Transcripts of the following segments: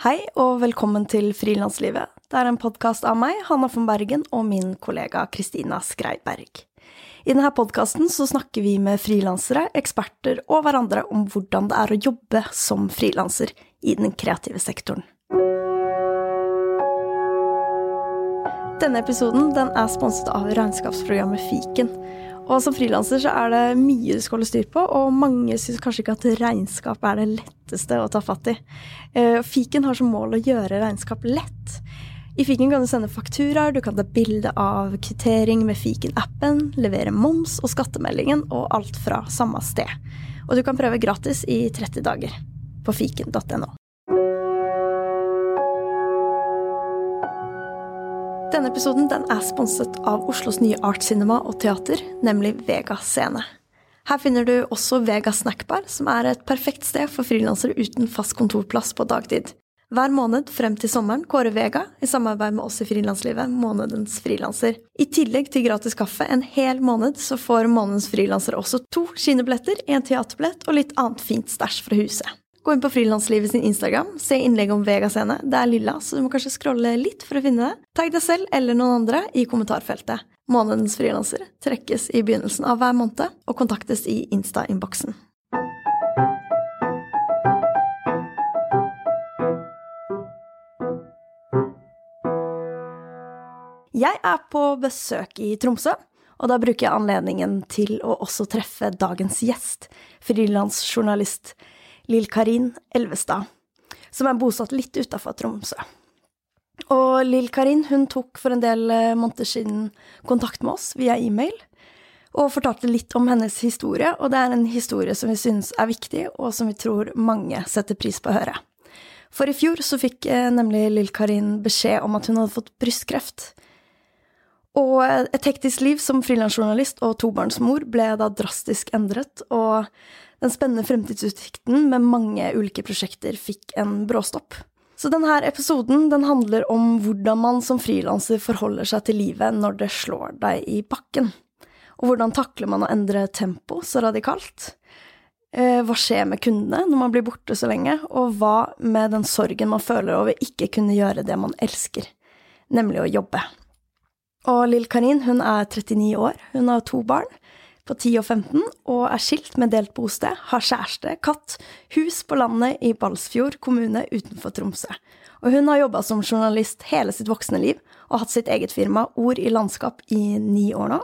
Hei og velkommen til Frilanslivet. Det er en podkast av meg, Hanna von Bergen, og min kollega Kristina Skreiberg. I denne podkasten snakker vi med frilansere, eksperter og hverandre om hvordan det er å jobbe som frilanser i den kreative sektoren. Denne episoden den er sponset av regnskapsprogrammet Fiken. Og som frilanser så er det mye du skal holde styr på, og mange syns kanskje ikke at regnskap er det letteste å ta fatt i. Eh, Fiken har som mål å gjøre regnskap lett. I Fiken kan du sende fakturaer, du kan ta bilde av kvittering med Fiken-appen, levere moms og skattemeldingen, og alt fra samme sted. Og du kan prøve gratis i 30 dager på fiken.no. Denne episoden den er sponset av Oslos nye Art Cinema og teater, nemlig Vega Scene. Her finner du også Vega Snackbar, som er et perfekt sted for frilansere uten fast kontorplass på dagtid. Hver måned frem til sommeren kårer Vega, i samarbeid med oss i Frilanslivet, månedens frilanser. I tillegg til gratis kaffe en hel måned, så får månedens frilanser også to kinobilletter, en teaterbillett og litt annet fint stæsj fra huset. Gå inn på Frilanslivet sin Instagram, se innlegg om Vega-scene. Det er lilla, så du må kanskje scrolle litt for å finne det. Tagg deg selv eller noen andre i kommentarfeltet. Månedens frilanser trekkes i begynnelsen av hver måned og kontaktes i Insta-innboksen. Jeg er på besøk i Tromsø, og da bruker jeg anledningen til å også treffe dagens gjest, frilansjournalist Lill Karin Elvestad, som er bosatt litt utafor Tromsø. Og Lill Karin hun tok for en del eh, måneder siden kontakt med oss via e-mail, og fortalte litt om hennes historie, og det er en historie som vi synes er viktig, og som vi tror mange setter pris på å høre. For i fjor så fikk eh, nemlig Lill Karin beskjed om at hun hadde fått brystkreft. Og et hektisk liv som frilansjournalist og tobarnsmor ble da drastisk endret, og den spennende fremtidsutsikten med mange ulike prosjekter fikk en bråstopp. Så denne episoden den handler om hvordan man som frilanser forholder seg til livet når det slår deg i bakken. Og hvordan takler man å endre tempo så radikalt? Eh, hva skjer med kundene når man blir borte så lenge, og hva med den sorgen man føler over ikke kunne gjøre det man elsker, nemlig å jobbe? Og Lill Karin hun er 39 år, hun har to barn, på 10 og 15 og er skilt med delt bosted, har kjæreste, katt, hus på landet i Balsfjord kommune utenfor Tromsø. Og hun har jobba som journalist hele sitt voksne liv og hatt sitt eget firma Ord i landskap i ni år nå.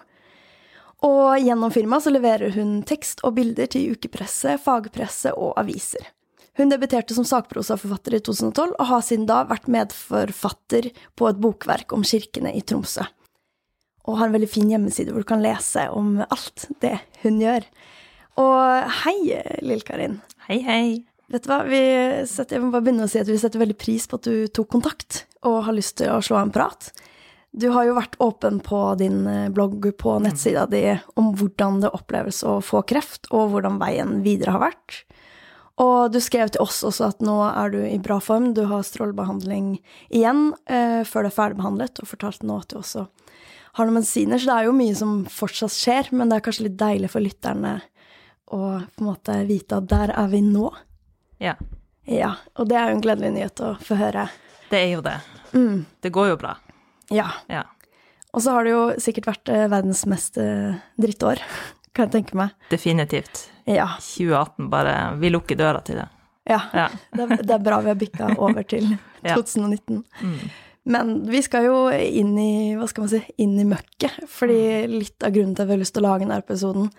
Og gjennom firmaet så leverer hun tekst og bilder til ukepresse, fagpresse og aviser. Hun debuterte som sakprosaforfatter i 2012, og har siden da vært medforfatter på et bokverk om kirkene i Tromsø og har en veldig fin hjemmeside hvor du kan lese om alt det hun gjør. Og hei, Lill-Karin. Hei, hei. Vet du hva, vi setter, jeg må bare begynne å si at vi setter veldig pris på at du tok kontakt og har lyst til å slå en prat. Du har jo vært åpen på din eh, blogg på nettsida di om hvordan det oppleves å få kreft, og hvordan veien videre har vært. Og du skrev til oss også at nå er du i bra form, du har strålebehandling igjen eh, før du er ferdigbehandlet, og fortalte nå at du også har noen medisiner, så det er jo mye som fortsatt skjer, men det er kanskje litt deilig for lytterne å på en måte vite at der er vi nå. Ja. Ja, og det er jo en gledelig nyhet å få høre. Det er jo det. Mm. Det går jo bra. Ja. Ja. Og så har det jo sikkert vært eh, verdens mest eh, drittår, kan jeg tenke meg. Definitivt. Ja. 2018, bare Vi lukker døra til det. Ja. Ja. Det, er, det er bra vi har bikka over til Ja. 2019. Mm. Men vi skal jo inn i, hva skal man si, inn i møkket. Fordi litt av grunnen til at vi har lyst til å lage denne episoden,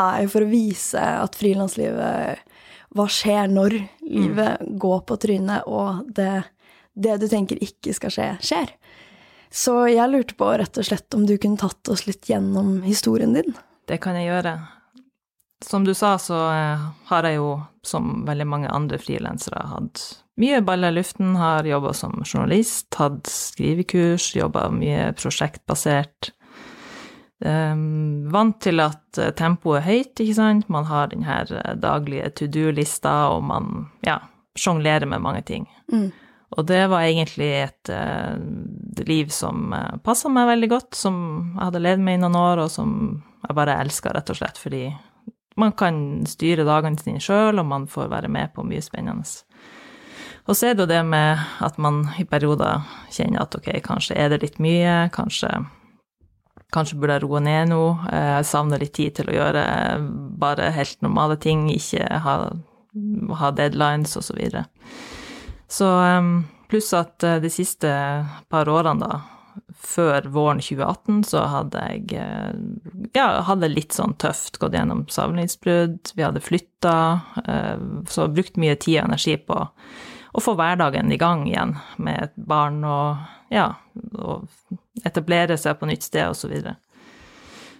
er jo for å vise at frilanslivet Hva skjer når livet går på trynet, og det, det du tenker ikke skal skje, skjer. Så jeg lurte på rett og slett om du kunne tatt oss litt gjennom historien din. Det kan jeg gjøre. Som du sa, så eh, har jeg jo, som veldig mange andre frilansere, hatt mye baller i luften. Har jobba som journalist, hatt skrivekurs, jobba mye prosjektbasert. Um, vant til at eh, tempoet er høyt, ikke sant. Man har den her eh, daglige to do-lista, og man ja, sjonglerer med mange ting. Mm. Og det var egentlig et uh, liv som uh, passa meg veldig godt, som jeg hadde levd med i noen år, og som jeg bare elska, rett og slett, fordi man kan styre dagene sine sjøl, og man får være med på mye spennende. Og så er det jo det med at man i perioder kjenner at ok, kanskje er det litt mye, kanskje, kanskje burde jeg roe ned nå, eh, jeg savner litt tid til å gjøre bare helt normale ting, ikke ha, ha deadlines og så videre. Så ehm, pluss at eh, de siste par årene, da, før våren 2018 så hadde jeg eh, ja, hadde litt sånn tøft, gått gjennom savningsbrudd, vi hadde flytta, så brukt mye tid og energi på å få hverdagen i gang igjen med et barn og ja, og etablere seg på nytt sted og så.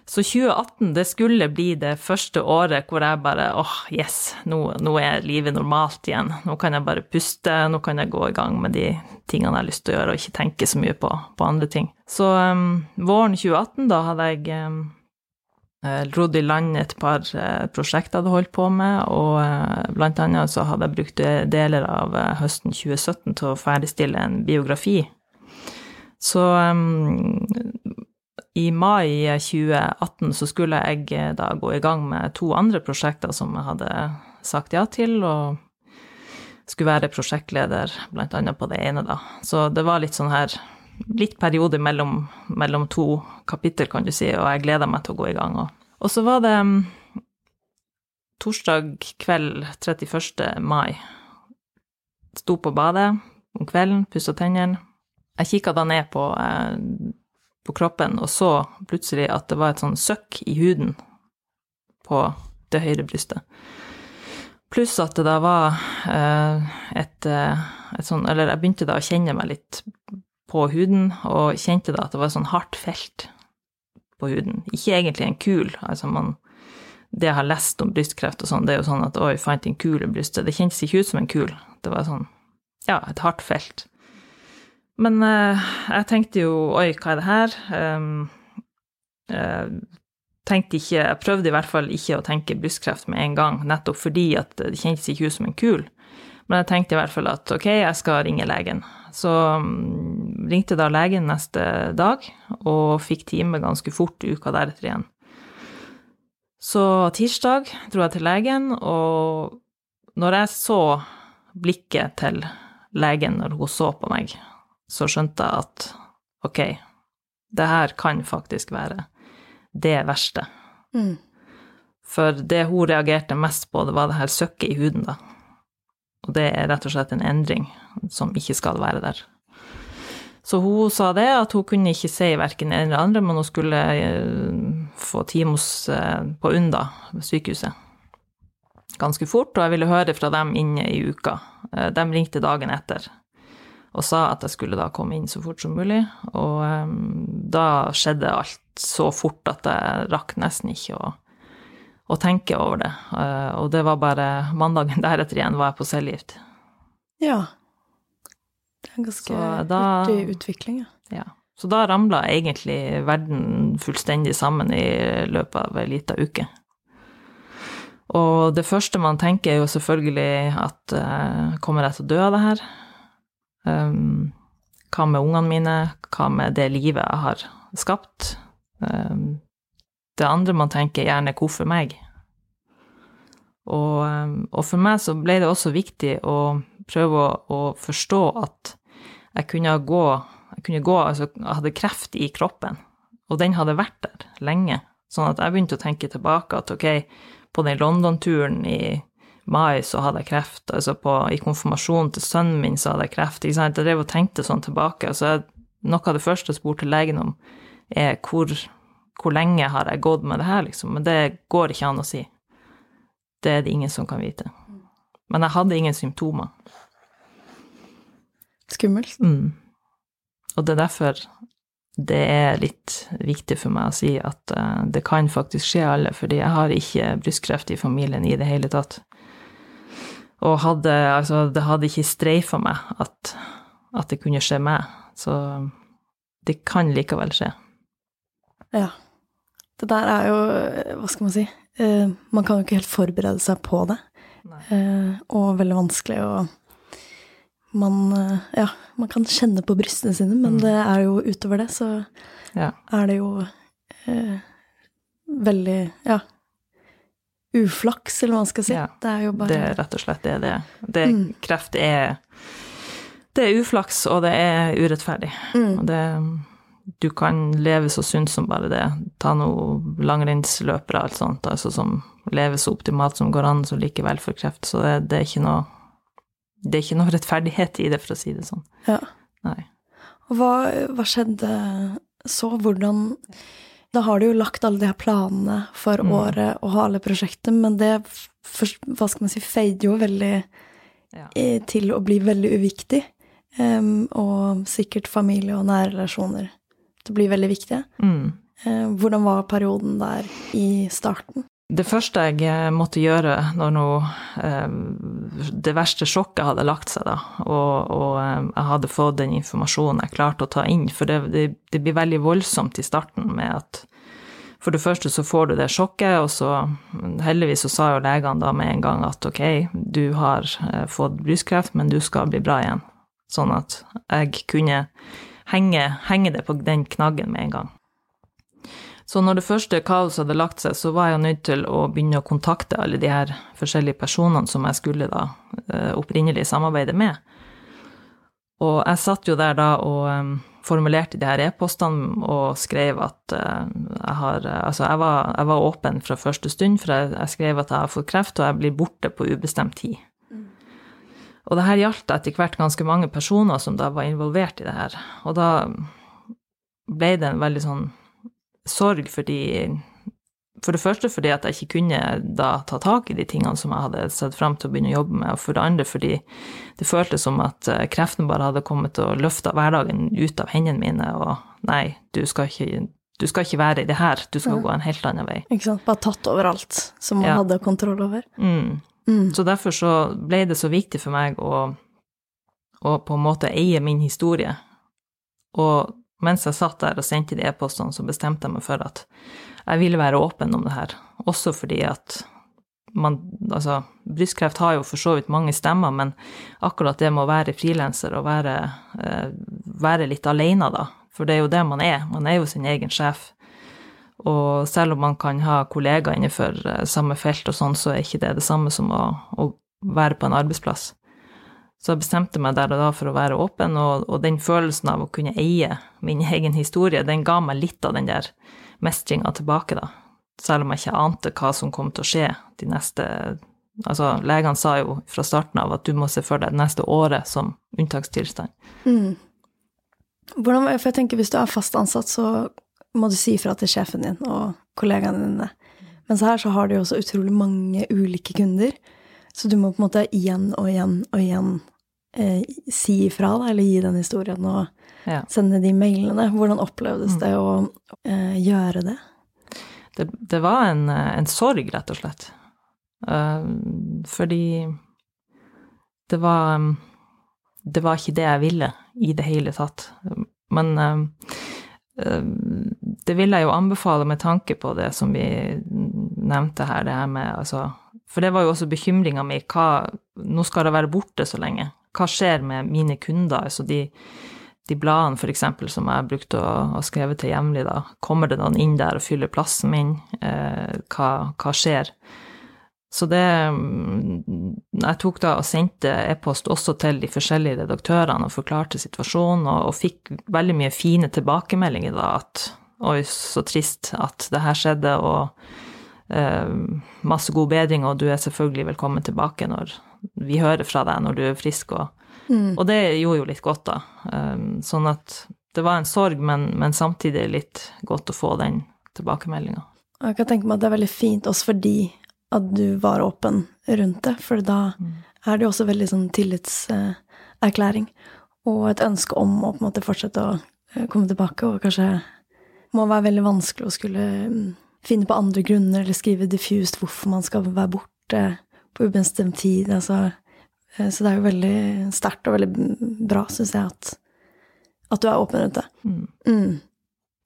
Så 2018 det skulle bli det første året hvor jeg bare åh, oh, yes, nå, nå, er livet normalt igjen. Nå kan jeg bare puste, nå kan jeg gå i gang med de tingene jeg har lyst til å gjøre, og ikke tenke så mye på, på andre ting. Så um, våren 2018, da hadde jeg um, rodd i land et par uh, prosjekter jeg hadde holdt på med, og uh, blant annet så hadde jeg brukt deler av høsten 2017 til å ferdigstille en biografi. Så um, i mai 2018 så skulle jeg eh, da gå i gang med to andre prosjekter som jeg hadde sagt ja til, og skulle være prosjektleder blant annet på det ene, da. Så det var litt sånn her Litt periode mellom, mellom to kapittel, kan du si, og jeg gleda meg til å gå i gang. Og, og så var det um, torsdag kveld 31. mai. Sto på badet om kvelden, pussa tennene. Jeg kikka da ned på eh, på kroppen og så plutselig at det var et sånn søkk i huden på det høyre brystet. Pluss at det da var eh, et, eh, et, sånn Eller jeg begynte da å kjenne meg litt på huden, og kjente da at det var sånn hardt felt på huden. Ikke egentlig en kul. Altså man Det jeg har lest om brystkreft og sånn, det er jo sånn at oi, fant en kul i brystet. Det kjentes ikke ut som en kul. Det var sånn Ja, et hardt felt. Men uh, jeg tenkte jo oi, hva er det her? Um, uh, tenkte ikke, Jeg prøvde i hvert fall ikke å tenke brystkreft med en gang, nettopp fordi at det kjentes ikke ut som en kul. Men jeg tenkte i hvert fall at ok, jeg skal ringe legen. Så um, ringte da legen neste dag, og fikk time ganske fort uka deretter igjen. Så tirsdag dro jeg til legen, og når jeg så blikket til legen når hun så på meg, så skjønte jeg at ok, det her kan faktisk være det verste. Mm. For det hun reagerte mest på, det var det her søkket i huden, da. Og det er rett og slett en endring som ikke skal være der. Så hun sa det, at hun kunne ikke si verken en eller andre, men hun skulle eh, få time eh, på UNDA, sykehuset, ganske fort, og jeg ville høre fra dem inne i uka. Eh, de ringte dagen etter og sa at jeg skulle da komme inn så fort som mulig. Og da skjedde alt så fort at jeg rakk nesten ikke å, å tenke over det. Uh, og det var bare mandagen deretter igjen var jeg på cellegift. Ja. Det er en ganske hurtig utvikling, ja. ja. Så da ramla egentlig verden fullstendig sammen i løpet av ei lita uke. Og det første man tenker, er jo selvfølgelig at uh, kommer jeg til å dø av det her? Um, hva med ungene mine? Hva med det livet jeg har skapt? Um, det andre man tenker, er gjerne 'hvorfor meg'? Og, um, og, for meg så ble det også viktig å prøve å, å forstå at jeg kunne gå, jeg kunne gå Altså, jeg hadde kreft i kroppen, og den hadde vært der lenge. Sånn at jeg begynte å tenke tilbake at ok, på den London-turen i mai så hadde jeg kreft, altså på, i konfirmasjonen til sønnen min så hadde jeg kreft. ikke sant? Jeg drev og tenkte sånn tilbake. altså jeg, Noe av det første jeg spurte legen om, er hvor, hvor lenge har jeg gått med det her, liksom. Men det går ikke an å si. Det er det ingen som kan vite. Men jeg hadde ingen symptomer. Skummelt. Mm. Og det er derfor det er litt viktig for meg å si at uh, det kan faktisk skje alle, fordi jeg har ikke brystkreft i familien i det hele tatt. Og hadde, altså, det hadde ikke streifa meg at, at, det kunne skje meg. Så det kan likevel skje. Ja. Det der er jo Hva skal man si? Uh, man kan jo ikke helt forberede seg på det. Uh, og veldig vanskelig å man, uh, ja, man kan kjenne på brystene sine, men mm. det er jo utover det, så ja. er det jo veldig Ja, uflaks, eller hva man skal si. Ja, det er jo bare Det er rett og slett det det er. Det, Mm. Kreft er Det er uflaks, og det er urettferdig. Mm. Og det Du kan leve så sunt som bare det. Ta noe langrennsløpere og alt sånt, altså som lever så optimalt som går an, så likevel får kreft. Så det, det er ikke noe Det er ikke noe rettferdighet i det, for å si det sånn. Ja. Nei. Og hva, hva skjedde så? Hvordan Da har du jo lagt alle de her planene for Mm. året og alle prosjekter, men det hva skal man si, fader jo veldig Ja. til å bli veldig uviktig. Um, og sikkert familie og nære relasjoner til blir veldig viktig. Mm. Eh, hvordan var perioden der i starten? Det første jeg eh, måtte gjøre når nå eh, det verste sjokket hadde lagt seg, da, og, og jeg hadde fått den informasjonen jeg klarte å ta inn, for det, det, det blir veldig voldsomt i starten med at for det første så får du det sjokket, og så heldigvis så sa jo legene da med en gang at ok, du har fått brystkreft, men du skal bli bra igjen. Sånn at jeg kunne henge, henge det på den knaggen med en gang. Så når det første kaoset hadde lagt seg, så var jeg nødt til å begynne å kontakte alle de her forskjellige personene som jeg skulle da eh, opprinnelig samarbeide med. Og jeg satt jo der da og formulerte de her e-postene og skrev at uh, jeg har Altså, jeg var, jeg var, åpen fra første stund, for jeg, jeg, skrev at jeg har fått kreft, og jeg blir borte på ubestemt tid. Og det her gjaldt etter hvert ganske mange personer som da var involvert i det her. Og da ble det en veldig sånn sorg fordi For det første fordi at jeg ikke kunne da ta tak i de tingene som jeg hadde sett fram til å begynne å jobbe med, og for det andre fordi det føltes som at kreften bare hadde kommet og løfta hverdagen ut av hendene mine, og nei, du skal ikke, du skal ikke være i det her, du skal ja. gå en helt annen vei. Ikke sant, bare tatt overalt som man ja. hadde kontroll over. Mm. Mm. Så derfor så ble det så viktig for meg å, å på en måte eie min historie, og mens jeg satt der og sendte de e-postene, så bestemte jeg meg for at jeg ville være åpen om det her. Også fordi at man Altså, brystkreft har jo for så vidt mange stemmer, men akkurat det med å være frilanser og være, eh, være litt alene, da. For det er jo det man er. Man er jo sin egen sjef. Og selv om man kan ha kollegaer innenfor samme felt og sånn, så er ikke det det samme som å, å være på en arbeidsplass. Så jeg bestemte meg der og da for å være åpen, og, og, den følelsen av å kunne eie min egen historie, den ga meg litt av den der mestringa tilbake, da. Selv om jeg ikke ante hva som kom til å skje de neste Altså, legene sa jo fra starten av at du må se for deg det neste året som unntakstilstand. Mm. Hvordan, for jeg tenker hvis du er fast ansatt, så må du si ifra til sjefen din og kollegaene dine. Mens her så har du jo også utrolig mange ulike kunder, så du må på en måte igjen og igjen og igjen eh, si ifra, da, eller gi den historien og ja. sende de mailene. Hvordan opplevdes Mm. det å eh, gjøre det? Det, det var en, en, sorg, rett og slett. Uh, fordi det var Det var ikke det jeg ville i det hele tatt. Men uh, det vil jeg jo anbefale med tanke på det som vi nevnte her, det her med altså For det var jo også bekymringa mi. Hva Nå skal det være borte så lenge. Hva skjer med mine kunder? Altså de, de bladene f.eks. som jeg brukte å å skrive til jevnlig, da. Kommer det noen inn der og fyller plassen min? Eh, hva, hva, skjer? Så det Jeg tok da og sendte e-post også til de forskjellige redaktørene og forklarte situasjonen, og, og fikk veldig mye fine tilbakemeldinger da at Oi, så trist at det her skjedde, og eh, masse god bedring, og du er selvfølgelig velkommen tilbake når vi hører fra deg når du er frisk. Og, Mm. og det gjorde jo litt godt, da. Eh, sånn at det var en sorg, men, men samtidig litt godt å få den tilbakemeldinga. Jeg kan tenke meg at det er veldig fint også fordi at du var åpen rundt det, for da Mm. er det jo også veldig sånn tillitserklæring og et ønske om å på en måte fortsette å eh, komme tilbake, og kanskje må være veldig vanskelig å skulle mm, finne på andre grunner eller skrive diffust hvorfor man skal være borte på ubestemt tid. Altså, eh, så det er jo veldig sterkt og veldig bra, syns jeg, at, at du er åpen rundt det. Mm. Mm.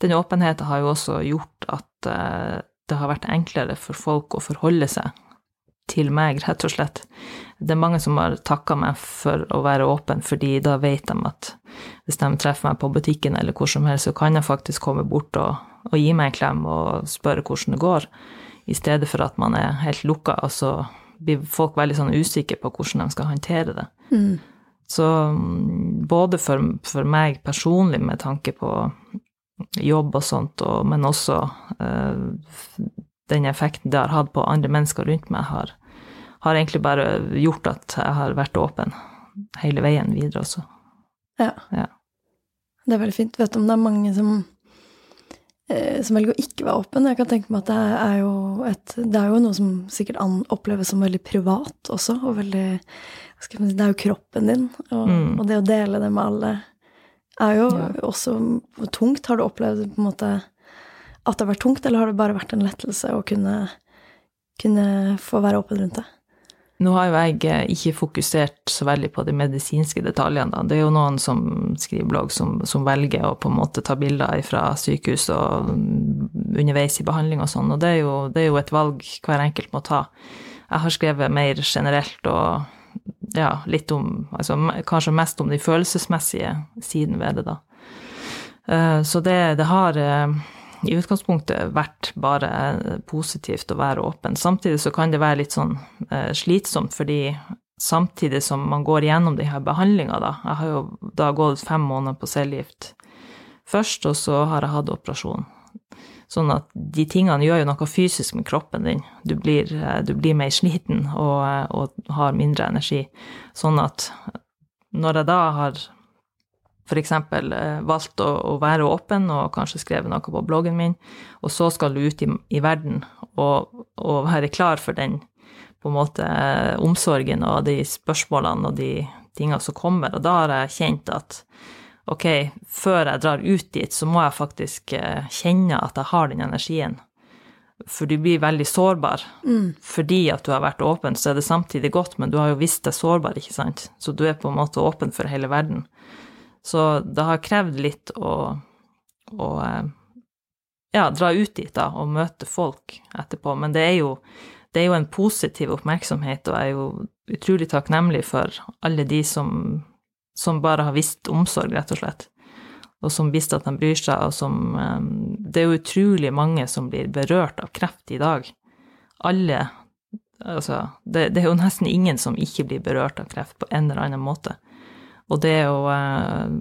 Den åpenheten har jo også gjort at eh, det har vært enklere for folk å forholde seg til meg, rett og slett. Det er mange som har takka meg for å være åpen, fordi da vet de at hvis de treffer meg på butikken eller hvor som helst, så kan jeg faktisk komme bort og, og gi meg en klem og spørre hvordan det går, I stedet for at man er helt lukka, og så blir folk veldig sånn usikre på hvordan de skal håndtere det. Mm. Så mm, både for, for, meg personlig med tanke på jobb og sånt, og, men også uh, den effekten det har hatt på andre mennesker rundt meg, har, har, egentlig bare gjort at jeg har vært åpen hele veien videre også. Ja. ja. Det er veldig fint. Vet du om det er mange som Eh, som velger å ikke være åpen. Jeg kan tenke meg at det er jo, et, det er jo noe som sikkert oppleves som veldig privat også, og veldig Det er jo kroppen din, og, mm. og, det å dele det med alle er jo ja. også tungt. Har du opplevd på en måte at det har vært tungt, eller har det bare vært en lettelse å kunne, kunne få være åpen rundt det? Nå har jo jeg eh, ikke fokusert så veldig på de medisinske detaljene. Da. Det er jo noen som skriver blogg som, som, velger å på en måte ta bilder fra sykehus og underveis i behandling og sånn, og det er, jo, det er, jo, et valg hver enkelt må ta. Jeg har skrevet mer generelt og ja, litt om Altså kanskje mest om de følelsesmessige sidene ved det, da. Eh, så det, det har eh, i utgangspunktet vært bare positivt å være åpen. Samtidig så kan det være litt sånn eh, slitsomt, fordi samtidig som man går gjennom de her behandlinga, da Jeg har jo da gått fem måneder på cellegift først, og så har jeg hatt operasjon. Sånn at de tingene gjør jo noe fysisk med kroppen din. Du blir, eh, du blir mer sliten og, eh, og har mindre energi. Sånn at når jeg da har f.eks. Eh, valgt å, å, være åpen og kanskje skrevet noe på bloggen min, og så skal du ut i, i verden og, og, være klar for den på en måte omsorgen og de spørsmålene og de tingene som kommer. Og da har jeg kjent at ok, før jeg drar ut dit, så må jeg faktisk eh, kjenne at jeg har den energien. For du blir veldig sårbar. Mm. Fordi at du har vært åpen, så er det samtidig godt, men du har jo visst deg sårbar, ikke sant. Så du er på en måte åpen for hele verden. Så det har krevd litt å, å eh, ja, dra ut dit da, og møte folk etterpå. Men det er, jo, det er jo en positiv oppmerksomhet, og jeg er jo utrolig takknemlig for alle de som, som bare har visst omsorg, rett og slett. Og som visste at de bryr seg, og som eh, Det er jo utrolig mange som blir berørt av kreft i dag. Alle Altså, det, det er jo nesten ingen som ikke blir berørt av kreft på en eller annen måte. Og det å eh,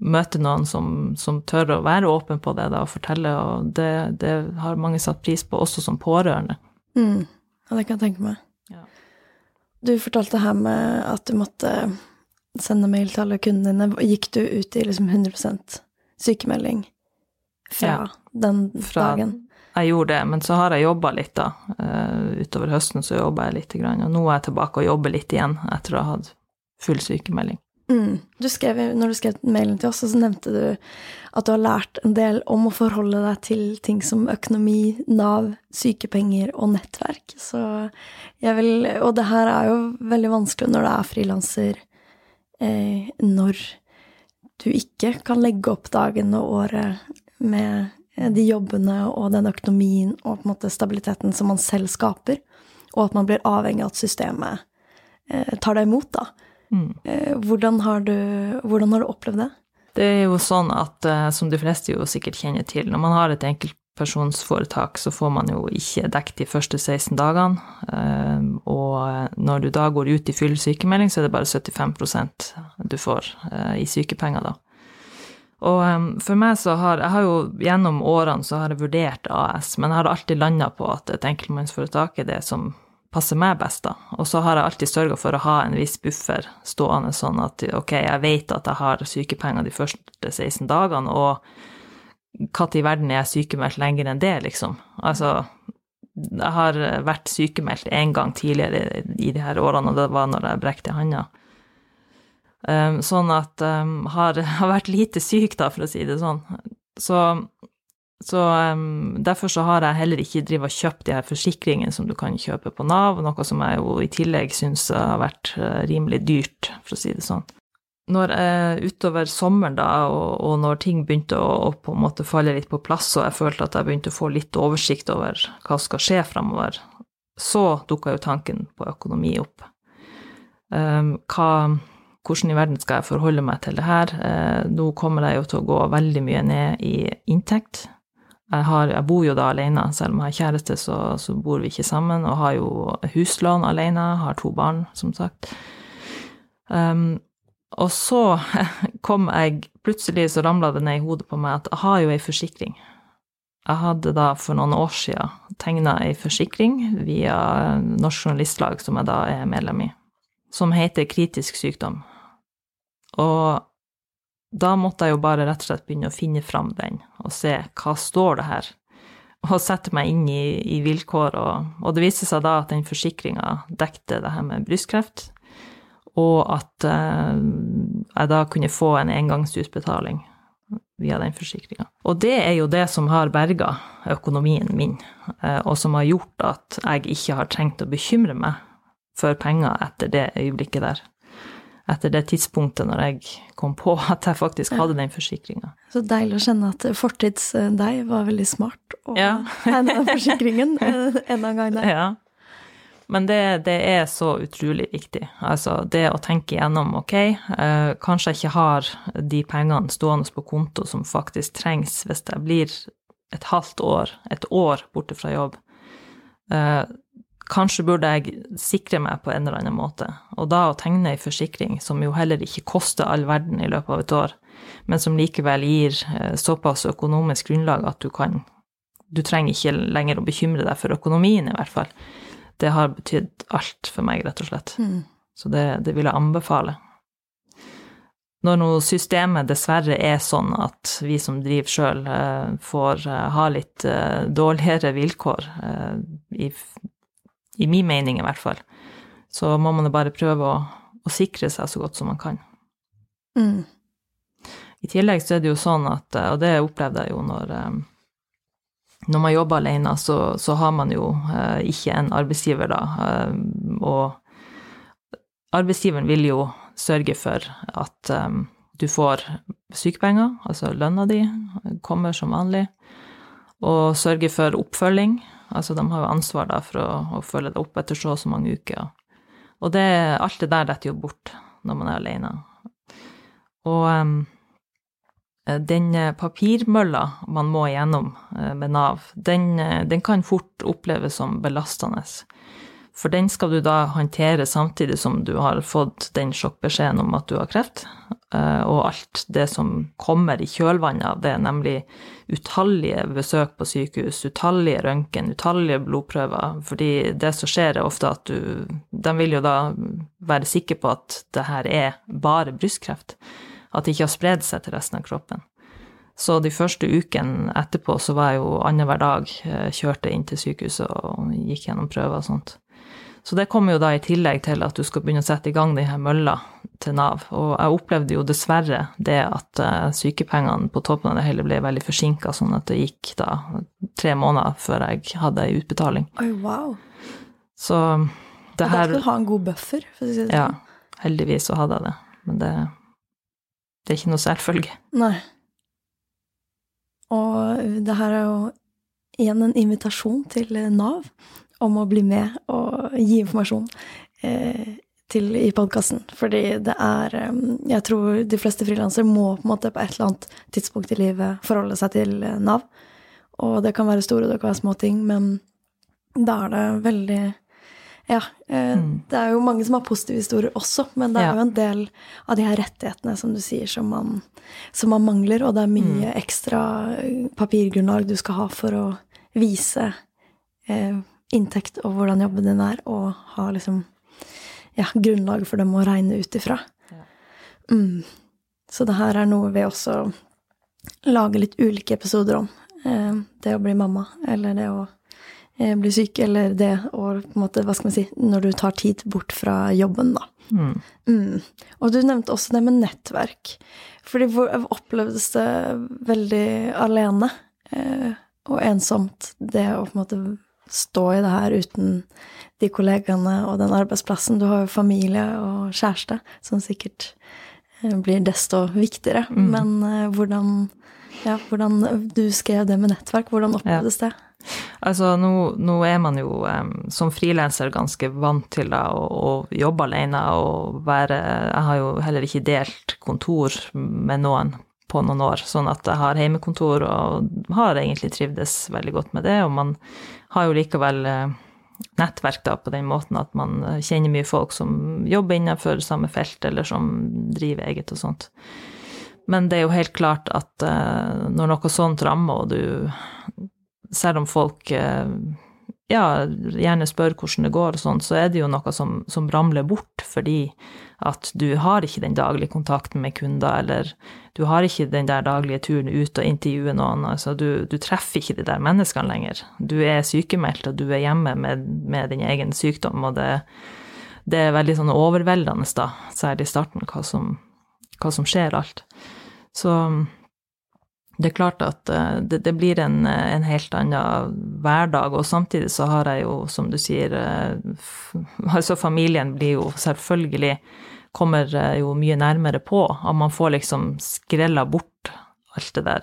møte noen som, som, tør å være åpen på det da, og fortelle, og det, det, har mange satt pris på, også som pårørende. Mm. Ja, det kan jeg tenke meg. Ja. Du fortalte her med at du måtte sende mail til alle kundene dine. Gikk du ut i liksom 100 sykemelding fra ja, den fra, dagen? Jeg gjorde det, men så har jeg jobba litt, da. Uh, utover høsten så jobba jeg litt, og nå er jeg tilbake og jobber litt igjen etter å ha hatt full sykemelding. Mm. Du skrev, når du skrev mailen til oss, så nevnte du at du har lært en del om å forholde deg til ting som økonomi, Nav, sykepenger og nettverk. Så jeg vil Og det her er jo veldig vanskelig når du er frilanser, eh, når du ikke kan legge opp dagen og året med de jobbene og den økonomien og på en måte stabiliteten som man selv skaper, og at man blir avhengig av at systemet eh, tar deg imot, da. Mm. Eh, hvordan, har du, hvordan har du opplevd det? Det er jo sånn at, eh, som de fleste jo sikkert kjenner til, når man har et enkeltpersonsforetak, så får man jo ikke dekket de første 16 dagene. Eh, og når du da går ut i full sykemelding, så er det bare 75% du får i sykepenger, da. Og for meg så har Jeg har jo gjennom årene så har jeg vurdert AS, men jeg har alltid landa på at et enkeltmannsforetak er det som passer meg best, da. Og så har jeg alltid sørga for å ha en viss buffer stående, sånn at ok, jeg vet at jeg har sykepenger de første 16 dagene, og når i verden er jeg sykemeldt lenger enn det, liksom? Altså, jeg har vært sykemeldt én gang tidligere i de her årene, og det var når jeg brekte handa. Um, sånn at um, har, har vært lite syk, da, for å si det sånn. Så så um, derfor så har jeg heller ikke drivet og kjøpt de her forsikringene som du kan kjøpe på Nav, noe som jeg jo i tillegg syns har vært uh, rimelig dyrt, for å si det sånn. Når jeg utover sommeren da, og, og når ting begynte å, å, på en måte falle litt på plass, og jeg følte at jeg begynte å få litt oversikt over hva som skal skje framover, så dukka jo tanken på økonomi opp. Um, hva, hvordan i verden skal jeg forholde meg til det her? Uh, nå kommer jeg jo til å gå veldig mye ned i inntekt Jeg, har, jeg, bor jo da alene, selv om jeg har kjæreste, så, så, bor vi ikke sammen, og har jo huslån alene, har to barn, som sagt. Um, og så kom jeg Plutselig så ramla det ned i hodet på meg at jeg har jo ei forsikring. Jeg hadde da for noen år siden tegna ei forsikring via Norsk Journalistlag, som jeg da er medlem i, som heter kritisk sykdom. Og da måtte jeg jo bare rett og slett begynne å finne fram den, og se hva står det her, og sette meg inn i, i vilkår, og, og, det viste seg da at den forsikringa dekte det her med brystkreft, og at eh, jeg da kunne få en engangsutbetaling via den forsikringa. Og det er jo det som har berga økonomien min, eh, og som har gjort at jeg ikke har trengt å bekymre meg for penger etter det øyeblikket der etter det tidspunktet når jeg kom på at jeg faktisk hadde den forsikringa. Så deilig å kjenne at fortids eh, var veldig smart og ja. tegna den forsikringen enda en gang der. Ja. Men det, det, er så utrolig viktig. Altså det å tenke igjennom ok, eh, kanskje jeg ikke har de pengene stående på konto som faktisk trengs hvis jeg blir et halvt år, et år borte fra jobb. Eh, kanskje burde jeg sikre meg på en eller annen måte. Og da å tegne ei forsikring som jo heller ikke koster all verden i løpet av et år, men som likevel gir eh, såpass økonomisk grunnlag at du kan Du trenger ikke lenger å bekymre deg for økonomien, i hvert fall. Det har betydd alt for meg, rett og slett. Mm. Så det, det vil jeg anbefale. Når nå systemet dessverre er sånn at vi som driver sjøl, eh, får eh, ha litt dårligere vilkår i i min mening i hvert fall. Så må man bare prøve å, å sikre seg så godt som man kan. Mm. I tillegg så er det jo sånn at, og det opplevde jeg jo når, eh, når man jobber alene, så, så har man jo eh, ikke en arbeidsgiver da. Eh, og arbeidsgiveren vil jo sørge for at du får sykepenger, altså lønna di kommer som vanlig, og sørge for oppfølging Altså, de har jo ansvar da for å, å følge deg opp etter så og så mange uker. Og det, alt det der detter jo bort når man er alene. Og um, den papirmølla man må igjennom uh, med Nav, den, den, kan fort oppleves som belastende. For den skal du da håndtere samtidig som du har fått den sjokkbeskjeden om at du har kreft, eh, og alt det som kommer i kjølvannet av det, nemlig utallige besøk på sykehus, utallige røntgen, utallige blodprøver. Fordi det som skjer, er ofte at du De vil jo da være sikre på at det her er bare brystkreft, at det ikke har spredd seg til resten av kroppen. Så de første ukene etterpå så var jeg jo annenhver dag eh, kjørte inn til sykehuset og gikk gjennom prøver og sånt. Så det kommer jo da i tillegg til at du skal begynne å sette i gang de her mølla til Nav. Og jeg opplevde jo dessverre det at uh, sykepengene på toppen av det hele ble veldig forsinka, sånn at det gikk da tre måneder før jeg hadde ei utbetaling. Oi, wow. Så det her Da skal du ha en god buffer, for å si det sånn. Ja, heldigvis så hadde jeg det. Men det, det er ikke noe selvfølge. Nei. Og det her er jo igjen en invitasjon til Nav om å bli med og gi informasjon eh, til i podkasten. Fordi det er eh, Jeg tror de fleste frilansere må på en måte på et eller annet tidspunkt i livet forholde seg til eh, Nav. Og det kan være store, det kan være små ting, men da er det veldig ja. Eh, mm. Det er jo mange som har positive historier også, men det er ja. jo en del av de her rettighetene, som du sier, som man, som man mangler, og det er mye mm. ekstra eh, papirgrunnlag du skal ha for å vise eh, inntekt og hvordan jobben din er, og ha liksom ja, grunnlag for dem å regne ut ifra. Ja. Mm. Så det her er noe vi også lager litt ulike episoder om. Eh, det å bli mamma, eller det å eh, bli syk, eller det å på en måte, hva skal man si, når du tar tid bort fra jobben, da. Mm. Mm. Og du nevnte også det med nettverk. Fordi hvor opplevdes det veldig alene eh, og ensomt, det å på en måte stå i det her uten de kollegaene og den arbeidsplassen. Du har jo familie og kjæreste, som sikkert eh, blir desto viktigere. Mm. Men eh, hvordan, ja, hvordan Du skrev det med nettverk. Hvordan opplevdes ja. det? Altså, nå, nå, er man jo um, som frilanser ganske vant til da, å, å, jobbe alene og være Jeg har jo heller ikke delt kontor med noen på noen år. Sånn at jeg har heimekontor og har egentlig trivdes veldig godt med det. Og man har jo likevel uh, nettverk da på den måten at man eh, kjenner mye folk som jobber innenfor samme felt, eller som driver eget og sånt. Men det er jo helt klart at uh, når noe sånt rammer, og du Selv om folk uh, ja, gjerne spør hvordan det går og sånn, så er det jo noe som, som, ramler bort fordi at du har ikke den daglige kontakten med kunder, eller du har ikke den der daglige turen ut og intervjue noen. Altså, du, du treffer ikke de der menneskene lenger. Du er sykemeldt, og du er hjemme med, med din egen sykdom, og det, det er veldig sånn overveldende, da, særlig i starten, hva som, hva som skjer alt. Så det er klart at eh, det, det blir en, en, helt annen hverdag, og samtidig så har jeg jo, som du sier, eh, altså familien blir jo selvfølgelig kommer eh, jo mye nærmere på, og man får liksom skrella bort alt det der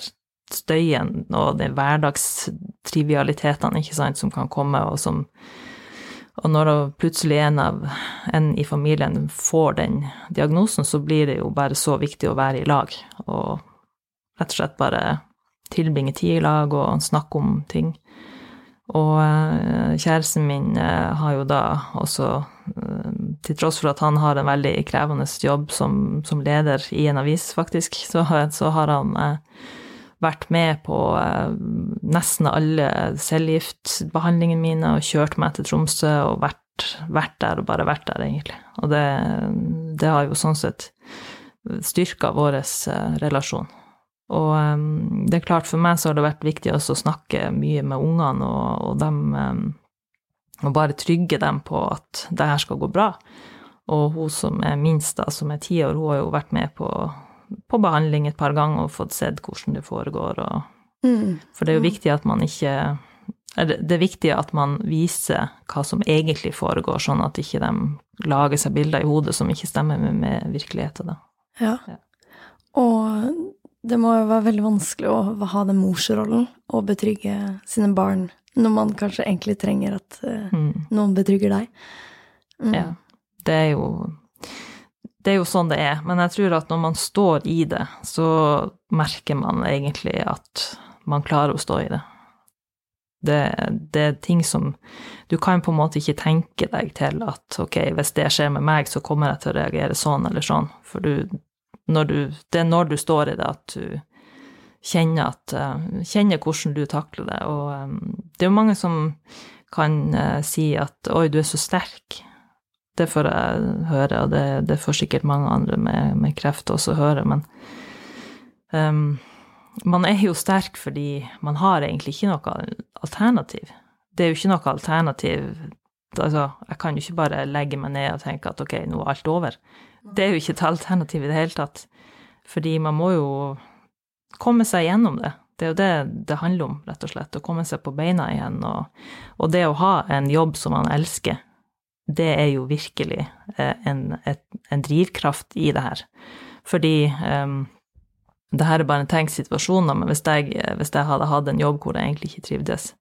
støyen og de hverdagstrivialitetene, ikke sant, som kan komme, og som Og når plutselig en av en i familien får den diagnosen, så blir det jo bare så viktig å være i lag, og rett og slett bare tilbringe tid i lag og snakke om ting. Og eh, kjæresten min eh, har jo da også, eh, til tross for at han har en veldig krevende jobb som, som leder i en avis, faktisk, så, så har han vært med på nesten alle cellegiftbehandlingene mine og kjørt meg til Tromsø og vært, vært, der og bare vært der, egentlig. Og det, det har jo sånn sett styrka vår relasjon. Og um, det er klart, for meg så har det vært viktig også å snakke mye med ungene og, og dem um, Og bare trygge dem på at det her skal gå bra. Og hun som er minst, da, som er ti år, hun har jo vært med på, på behandling et par ganger og fått sett hvordan det foregår. Og, mm. For det er jo mm. viktig at man ikke det er viktig at man viser hva som egentlig foregår, sånn at ikke de lager seg bilder i hodet som ikke stemmer med, med virkeligheten. Da. Ja. ja. Og det må jo være veldig vanskelig å ha den morsrollen og betrygge sine barn når man kanskje egentlig trenger at uh, mm. noen betrygger deg. Mm. Ja. Det er jo Det er jo sånn det er. Men jeg tror at når man står i det, så merker man egentlig at man klarer å stå i det. Det, det, er ting som Du kan på en måte ikke tenke deg til at ok, hvis det skjer med meg, så kommer jeg til å reagere sånn eller sånn. For du, du, det er når du står i det, at du kjenner, at, uh, kjenner hvordan du takler det. Og um, det er jo mange som kan uh, si at 'oi, du er så sterk'. Det får jeg høre, og det, det får sikkert mange andre med, med kreft også høre, men um, man er jo sterk fordi man har egentlig ikke noe alternativ. Det er jo ikke noe alternativ Altså, jeg kan jo ikke bare legge meg ned og tenke at ok, nå er alt over. Det er jo ikke et alternativ i det hele tatt. Fordi man må jo komme seg gjennom det. Det er jo det det handler om, rett og slett. Å komme seg på beina igjen. Og, og det å ha en jobb som man elsker, det er jo virkelig eh, en, et, en drivkraft i det her. Fordi um, det her er bare en tenkt situasjon, men hvis jeg, hvis jeg hadde hatt en jobb hvor jeg egentlig ikke trivdes,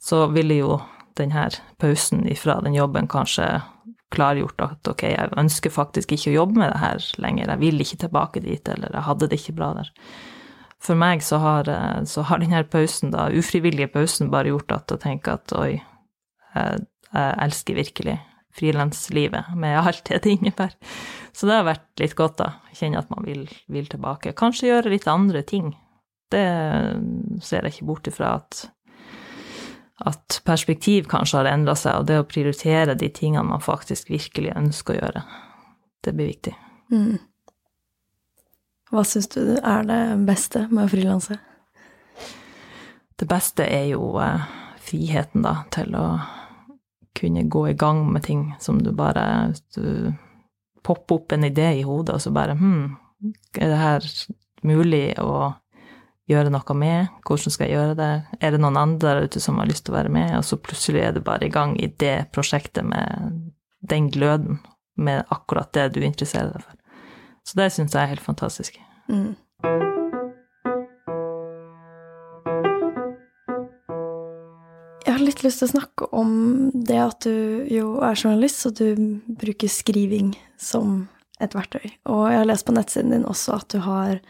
så ville jo denne pausen ifra den jobben kanskje klargjort at ok, jeg ønsker faktisk ikke å jobbe med det her lenger, jeg vil ikke tilbake dit, eller jeg hadde det ikke bra der. For meg så har, så har denne pausen, da, ufrivillige pausen, bare gjort at jeg tenker at oi, jeg, jeg elsker virkelig frilanslivet med alt det det innebærer. Så det har vært litt godt, da. Kjenne at man vil, vil tilbake. Kanskje gjøre litt andre ting. Det ser jeg ikke bort ifra at at perspektiv kanskje har endra seg, og det å prioritere de tingene man faktisk virkelig ønsker å gjøre, det blir viktig. Mm. Hva syns du er det beste med å frilanse? Det beste er jo eh, friheten, da, til å kunne gå i gang med ting som du bare Du popper opp en idé i hodet, og så bare Hm, er det her mulig å gjøre noe med. Hvordan skal jeg gjøre det? Er det noen andre der ute som har lyst til å være med? Og så plutselig er du bare i gang i det prosjektet med den gløden, med akkurat det du interesserer deg for. Så det syns jeg er helt fantastisk. Mm. Jeg har litt lyst til å snakke om det at du jo er journalist, og du bruker skriving som et verktøy. Og jeg har lest på nettsiden din også at du har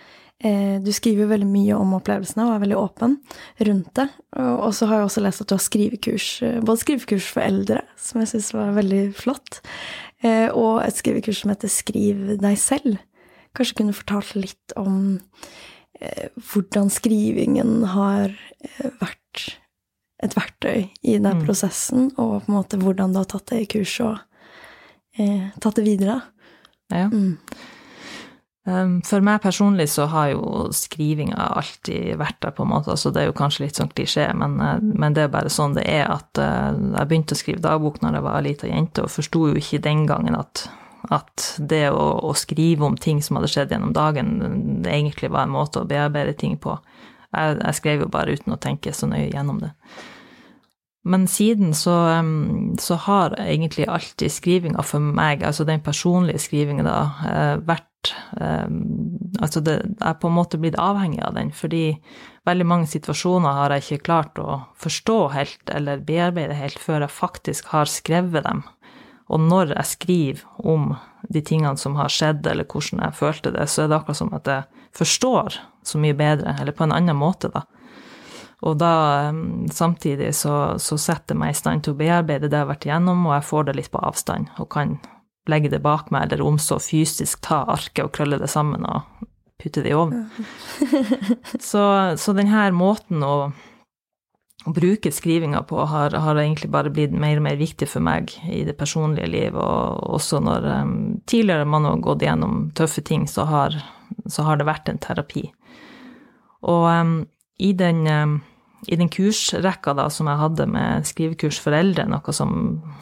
Du skriver veldig mye om opplevelsene og er veldig åpen rundt det. Og så har jeg også lest at du har skrivekurs, eh, både skrivekurs for eldre, som jeg syns var veldig flott, eh, og et skrivekurs som heter Skriv deg selv. Kanskje kunne fortalt litt om eh, hvordan skrivingen har eh, vært et verktøy i den Mm. prosessen, og på en måte hvordan du har tatt det i kurs og eh, tatt det videre. Ja. Mm. Um, For meg personlig så har jo skrivinga alltid vært der, på en måte. Altså, det er jo kanskje litt sånn klisjé, men, eh, men det er bare sånn det er. At eh, jeg begynte å skrive dagbok når jeg var ei lita jente, og forsto jo ikke den gangen at, at det å, å skrive om ting som hadde skjedd gjennom dagen, egentlig var en måte å bearbeide ting på. Jeg, jeg skrev jo bare uten å tenke så nøye gjennom det. Men siden så, så har egentlig alltid skrivinga for meg, altså den personlige skrivinga da, eh, vært Altså det, jeg er på en måte blitt avhengig av den, fordi veldig mange situasjoner har jeg ikke klart å forstå helt eller bearbeide helt før jeg faktisk har skrevet dem. Og når jeg skriver om de tingene som har skjedd, eller hvordan jeg følte det, så er det akkurat som at jeg forstår så mye bedre, eller på en annen måte, da. Og da samtidig så, så setter jeg meg i stand til å bearbeide det jeg har vært igjennom, og jeg får det litt på avstand, og kan legge det bak meg, eller om så fysisk ta arket og krølle det sammen og putte det i ovnen. så, så denne måten å, å bruke skrivinga på har, har egentlig bare blitt mer og mer viktig for meg i det personlige liv, og også når um, tidligere man har gått gjennom tøffe ting, så har, så har det vært en terapi. Og um, i den um, i den kursrekka da, som jeg hadde med skrivekurs for eldre, noe som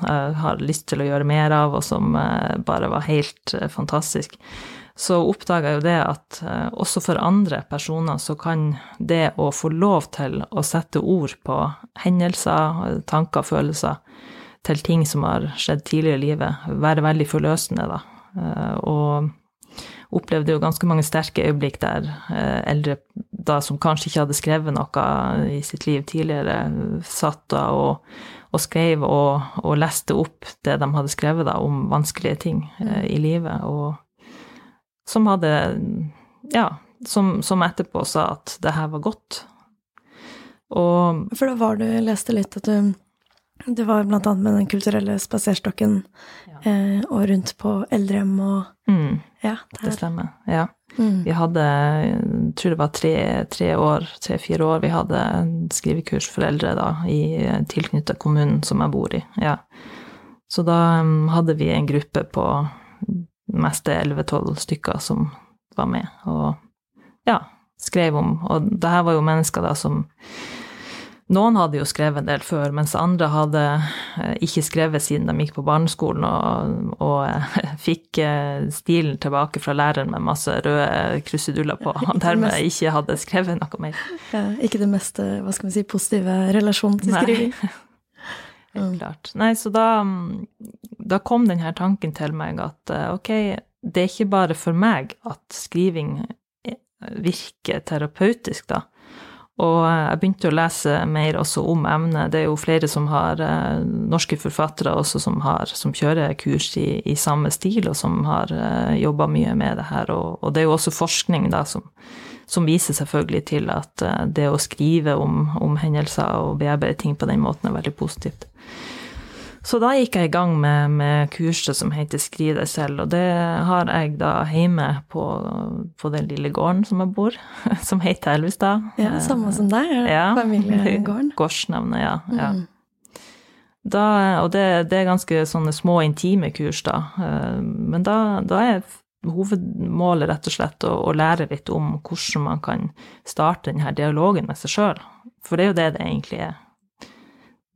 jeg har lyst til å gjøre mer av, og som eh, bare var helt eh, fantastisk, så oppdaga jeg jo det at eh, også for andre personer så kan det å få lov til å sette ord på hendelser, tanker, følelser til ting som har skjedd tidligere i livet, være veldig forløsende, da. Og opplevde jo ganske mange sterke øyeblikk der eldre da som kanskje ikke hadde skrevet noe i sitt liv tidligere, satt da og, og skrev og, og, leste opp det de hadde skrevet da om vanskelige ting eh, i livet, og som hadde Ja, som, som etterpå sa at det her var godt. Og For da var du, jeg leste litt at du det var blant annet med den kulturelle spaserstokken Ja. eh, og rundt på eldrehjem og mm, Ja, det stemmer. Ja. Mm. Vi hadde, jeg tror det var tre, tre år, tre-fire år, vi hadde skrivekurs for eldre da, i tilknyttet kommunen som jeg bor i. Ja. Så da um, hadde vi en gruppe på mest 11-12 stykker som var med, og ja, skrev om Og det her var jo mennesker da som noen hadde jo skrevet en del før, mens andre hadde eh, ikke skrevet siden de gikk på barneskolen, og, og eh, fikk eh, stilen tilbake fra læreren med masse røde kruseduller på, og dermed ikke hadde skrevet noe mer. Ja, ikke det mest eh, hva skal man si, positive relasjonen til skriving. Helt klart. Nei, så da, da kom denne tanken til meg at ok, det er ikke bare for meg at skriving virker terapeutisk, da. Og eh, jeg begynte å lese mer også om emnet. Det er jo flere som har eh, norske forfattere også som, har, som kjører kurs i, i samme stil, og som har eh, jobba mye med det her. Og, og det er jo også forskning da som, som viser selvfølgelig til at det å skrive om, om hendelser og bearbeide ting på den måten er veldig positivt. Så da gikk jeg i gang med, med kurset som heter Skriv deg selv, og det har jeg da hjemme på, på den lille gården som jeg bor, som heter Elvestad. Ja, samme som deg, er det Ja. familiegården? Gårdsnavnet, ja. ja. Mm. Da, og det, det er ganske sånne små, intime kurs, da. Eh, Men da, da er hovedmålet rett og slett å, å lære litt om hvordan man kan starte denne dialogen med seg sjøl. For det er jo det det egentlig er.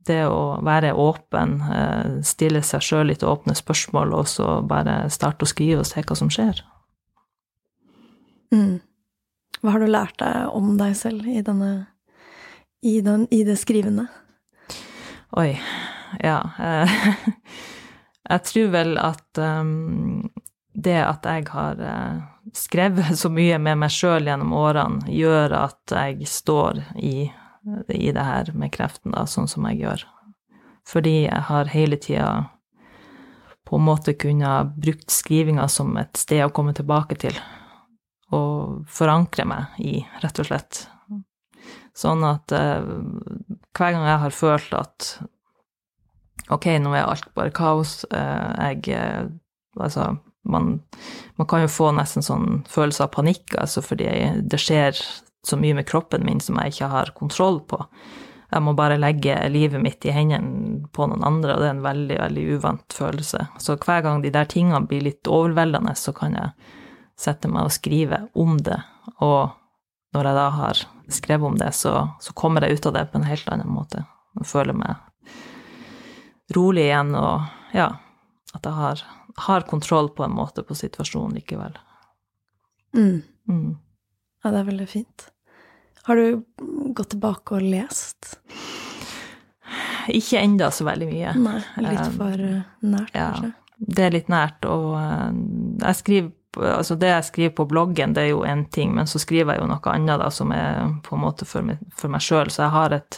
Det å være åpen, eh, stille seg sjøl litt åpne spørsmål, og så bare starte å skrive og se hva som skjer. Mm. Hva har du lært deg om deg selv i denne i, den, i det skrivende? Oi, ja. eh, Jeg tror vel at um, det at jeg har eh, skrevet så mye med meg sjøl gjennom årene, gjør at jeg står i, i det her med kreften, da, sånn som jeg gjør. Fordi jeg har hele tida på en måte kunnet brukt skrivinga som et sted å komme tilbake til. Og forankre meg i, rett og slett. Sånn at eh, hver gang jeg har følt at ok, nå er alt bare kaos, eh, jeg eh, Altså, man, man, kan jo få nesten sånn følelse av panikk, altså fordi det skjer så mye med kroppen min som jeg ikke har kontroll på. Jeg må bare legge livet mitt i hendene på noen andre, og det er en veldig, veldig uvant følelse. Så hver gang de der tingene blir litt overveldende, så kan jeg sette meg og skrive om det. Og når jeg da har skrevet om det, så, så kommer jeg ut av det på en helt annen måte. Og føler meg rolig igjen, og ja, at jeg har, har kontroll på en måte på situasjonen likevel. Mm. Mm. Ja, det er veldig fint. Har du gått tilbake og lest? Ikke enda så veldig mye. Nei, litt for eh, nært, ja, kanskje? Det er litt nært, og eh, jeg skriver Altså, det jeg skriver på bloggen, det er jo én ting, men så skriver jeg jo noe annet da, som er på en måte for meg, for meg sjøl. Så jeg har et,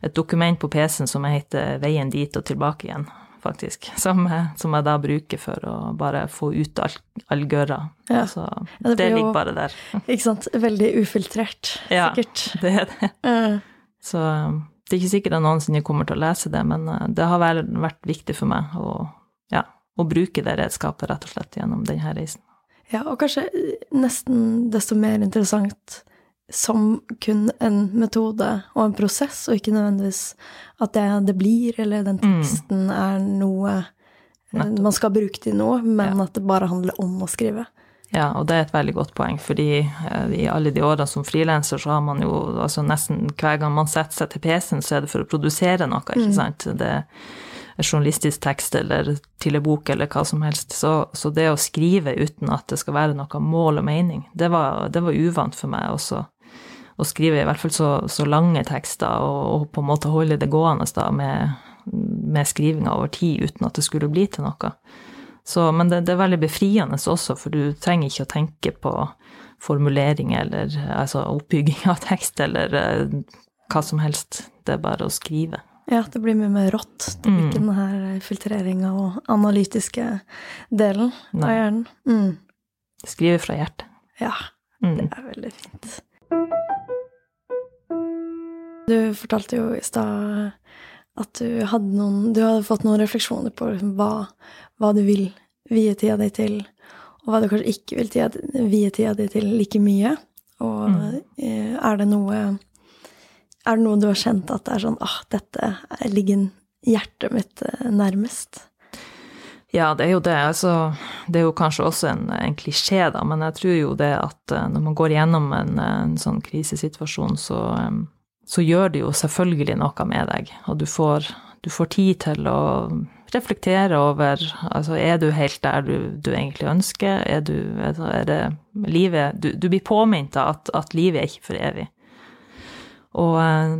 et dokument på PC-en som heter 'Veien dit og tilbake igjen', faktisk. Som, som jeg da bruker for å bare få ut all, all gørra. Ja. Altså, Ja, det det, ligger jo- bare der. Ikke sant? Veldig ufiltrert, Ja. sikkert. Det er det. Eh, Så um, det er ikke sikkert jeg noensinne kommer til å lese det, men uh, det har vel vært viktig for meg å, ja, å bruke det redskapet rett og slett gjennom denne reisen. Ja, og kanskje nesten desto mer interessant som kun en metode og en prosess, og ikke nødvendigvis at det det blir, eller den Mm. teksten er noe Nettopp. man skal bruke til noe, men Ja. at det bare handler om å skrive. Ja, og det er et veldig godt poeng, fordi eh, i alle de årene som frilanser, så har man jo altså nesten hver gang man setter seg til PC-en, så er det for å produsere noe, ikke sant. Det er journalistisk tekst eller til en bok eller hva som helst. Så, så det å skrive uten at det skal være noe mål og mening, det var, det var uvant for meg også. Å skrive i hvert fall så, så lange tekster, og, og på en måte holde det gående da med, med skrivinga over tid uten at det skulle bli til noe. Så, men det, det er veldig befriende også, for du trenger ikke å tenke på formulering eller altså oppbygging av tekst eller eh, hva som helst. Det er bare å skrive. Ja, det blir mye mer rått. Det blir Mm. ikke den her filtreringa og analytiske delen av hjernen. Mm. Skrive fra hjertet. Ja, det Mm. er veldig fint. Du fortalte jo i stad at du hadde, noen, du hadde fått noen refleksjoner på liksom hva, hva du vil vie tida di til, og hva du kanskje ikke vil tida, vie tida di til like mye. Og Mm. eh, er det noe Er det noe du har kjent at det er sånn ah, dette ligger hjertet mitt eh, nærmest? Ja, det er jo det. Altså, det er jo kanskje også en, en klisjé, da, men jeg tror jo det at eh, når man går gjennom en, en sånn krisesituasjon, så, eh, så gjør det jo selvfølgelig noe med deg. Og du får, du får tid til å reflektere over altså, Er du helt der du, du egentlig ønsker? Er, du, altså, er det livet du, du blir påminnet at, at livet er ikke for evig. Og eh,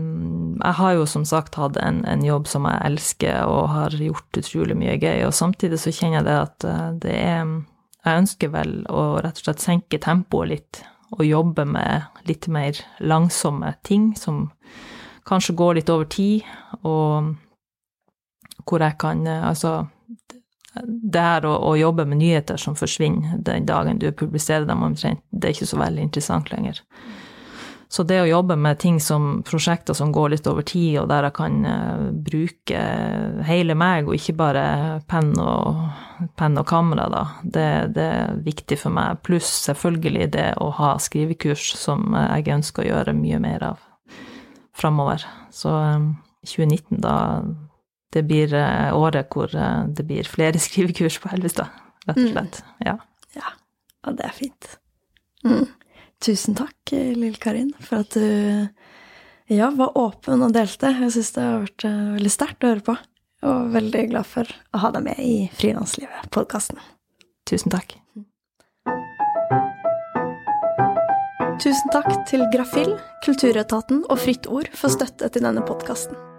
jeg har jo som sagt hatt en, en jobb som jeg elsker og har gjort utrolig mye gøy, og samtidig så kjenner jeg det at eh, det er Jeg ønsker vel å rett og slett senke tempoet litt og jobbe med litt mer langsomme ting som kanskje går litt over tid, og hvor jeg kan eh, Altså det her å, å jobbe med nyheter som forsvinner den dagen du publiserer dem omtrent, det er ikke så veldig interessant lenger. Så det å jobbe med ting som prosjekter som går litt over tid, og der jeg kan eh, bruke hele meg, og ikke bare penn og, pen og kamera, da, det, det er viktig for meg. Pluss selvfølgelig det å ha skrivekurs, som jeg ønsker å gjøre mye mer av framover. Så eh, 2019, da det blir eh, året hvor eh, det blir flere skrivekurs på Helvestad, rett og slett. Ja. Ja, Og det er fint. Mm. Tusen takk, Lill Karin, for at du ja, var åpen og delte. Jeg syns det har vært eh, veldig sterkt å høre på. Og veldig glad for å ha deg med i Frilanslivet-podkasten. Tusen takk. Tusen takk til Grafill, Kulturetaten og Fritt Ord for støtte til denne podkasten.